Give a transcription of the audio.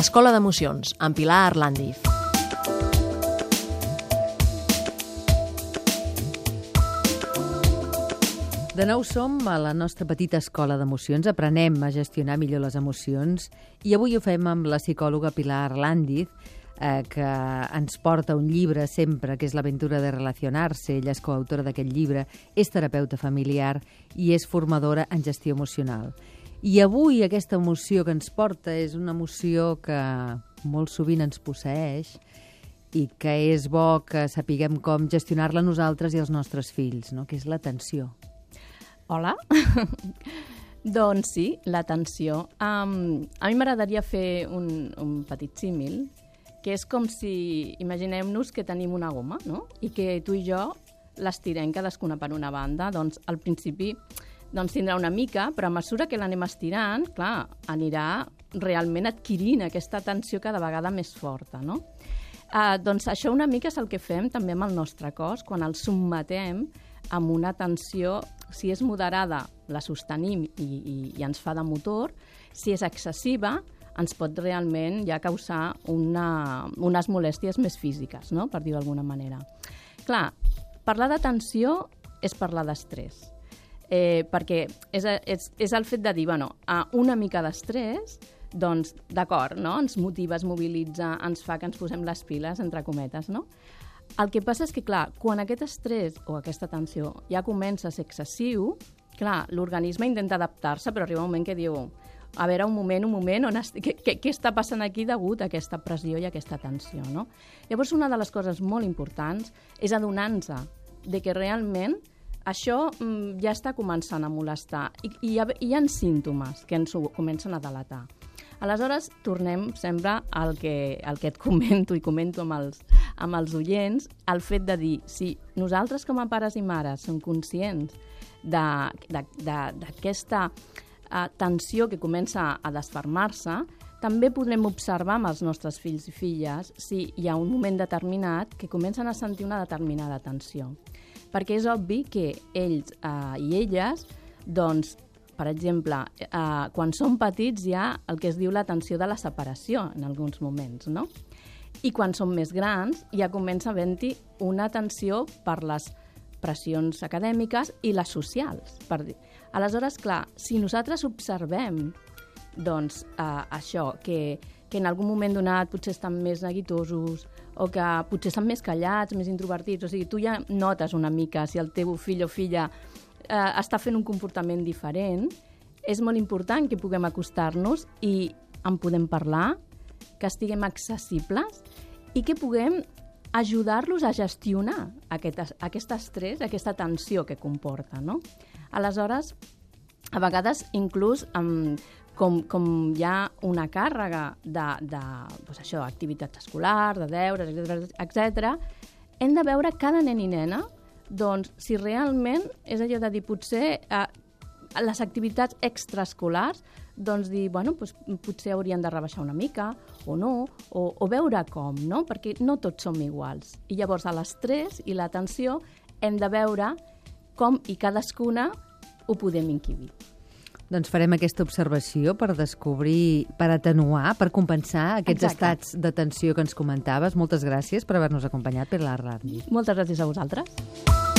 Escola d'Emocions, amb Pilar Arlandiz. De nou som a la nostra petita escola d'emocions, aprenem a gestionar millor les emocions. I avui ho fem amb la psicòloga Pilar Arlandiz, eh, que ens porta un llibre sempre, que és l'aventura de relacionar-se. Ella és coautora d'aquest llibre, és terapeuta familiar i és formadora en gestió emocional. I avui aquesta emoció que ens porta és una emoció que molt sovint ens posseix i que és bo que sapiguem com gestionar-la nosaltres i els nostres fills, no? que és l'atenció. Hola. doncs sí, l'atenció. Um, a mi m'agradaria fer un, un petit símil, que és com si, imaginem-nos que tenim una goma, no? I que tu i jo l'estirem cadascuna per una banda. Doncs al principi doncs tindrà una mica, però a mesura que l'anem estirant, clar, anirà realment adquirint aquesta tensió cada vegada més forta, no? Uh, doncs això una mica és el que fem també amb el nostre cos, quan el sotmetem amb una tensió, si és moderada, la sostenim i, i, i ens fa de motor, si és excessiva, ens pot realment ja causar una, unes molèsties més físiques, no? per dir d'alguna manera. Clar, parlar de tensió és parlar d'estrès eh, perquè és, és, és el fet de dir, bueno, a una mica d'estrès, doncs, d'acord, no? ens motiva, es mobilitza, ens fa que ens posem les piles, entre cometes, no? El que passa és que, clar, quan aquest estrès o aquesta tensió ja comença a ser excessiu, clar, l'organisme intenta adaptar-se, però arriba un moment que diu a veure, un moment, un moment, on est... què, què, què està passant aquí degut a aquesta pressió i a aquesta tensió, no? Llavors, una de les coses molt importants és adonar-nos de que realment això mm, ja està començant a molestar i, i hi, ha, hi ha símptomes que ens ho comencen a delatar. Aleshores, tornem sempre al que, al que et comento i comento amb els, amb els oients, el fet de dir, si nosaltres com a pares i mares som conscients d'aquesta uh, tensió que comença a desfermar-se, també podem observar amb els nostres fills i filles si hi ha un moment determinat que comencen a sentir una determinada tensió perquè és obvi que ells eh, i elles, doncs, per exemple, eh, quan són petits hi ha el que es diu la tensió de la separació en alguns moments, no? I quan són més grans ja comença a haver-hi una tensió per les pressions acadèmiques i les socials. Per dir. Aleshores, clar, si nosaltres observem doncs, eh, això, que, que en algun moment donat potser estan més neguitosos o que potser estan més callats, més introvertits, o sigui, tu ja notes una mica si el teu fill o filla eh, està fent un comportament diferent, és molt important que puguem acostar-nos i en podem parlar, que estiguem accessibles i que puguem ajudar-los a gestionar aquest, aquest estrès, aquesta tensió que comporta. No? Aleshores, a vegades inclús amb, com, com hi ha una càrrega de, de doncs això, activitats escolars, de deures, etc etc, hem de veure cada nen i nena doncs, si realment és allò de dir, potser eh, les activitats extraescolars, doncs dir, bueno, doncs, potser haurien de rebaixar una mica, o no, o, o veure com, no? Perquè no tots som iguals. I llavors a l'estrès i l'atenció hem de veure com i cadascuna ho podem inquibir. Doncs farem aquesta observació per descobrir, per atenuar, per compensar aquests Exacte. estats de tensió que ens comentaves. Moltes gràcies per haver-nos acompanyat, per la ràdio. Moltes gràcies a vosaltres.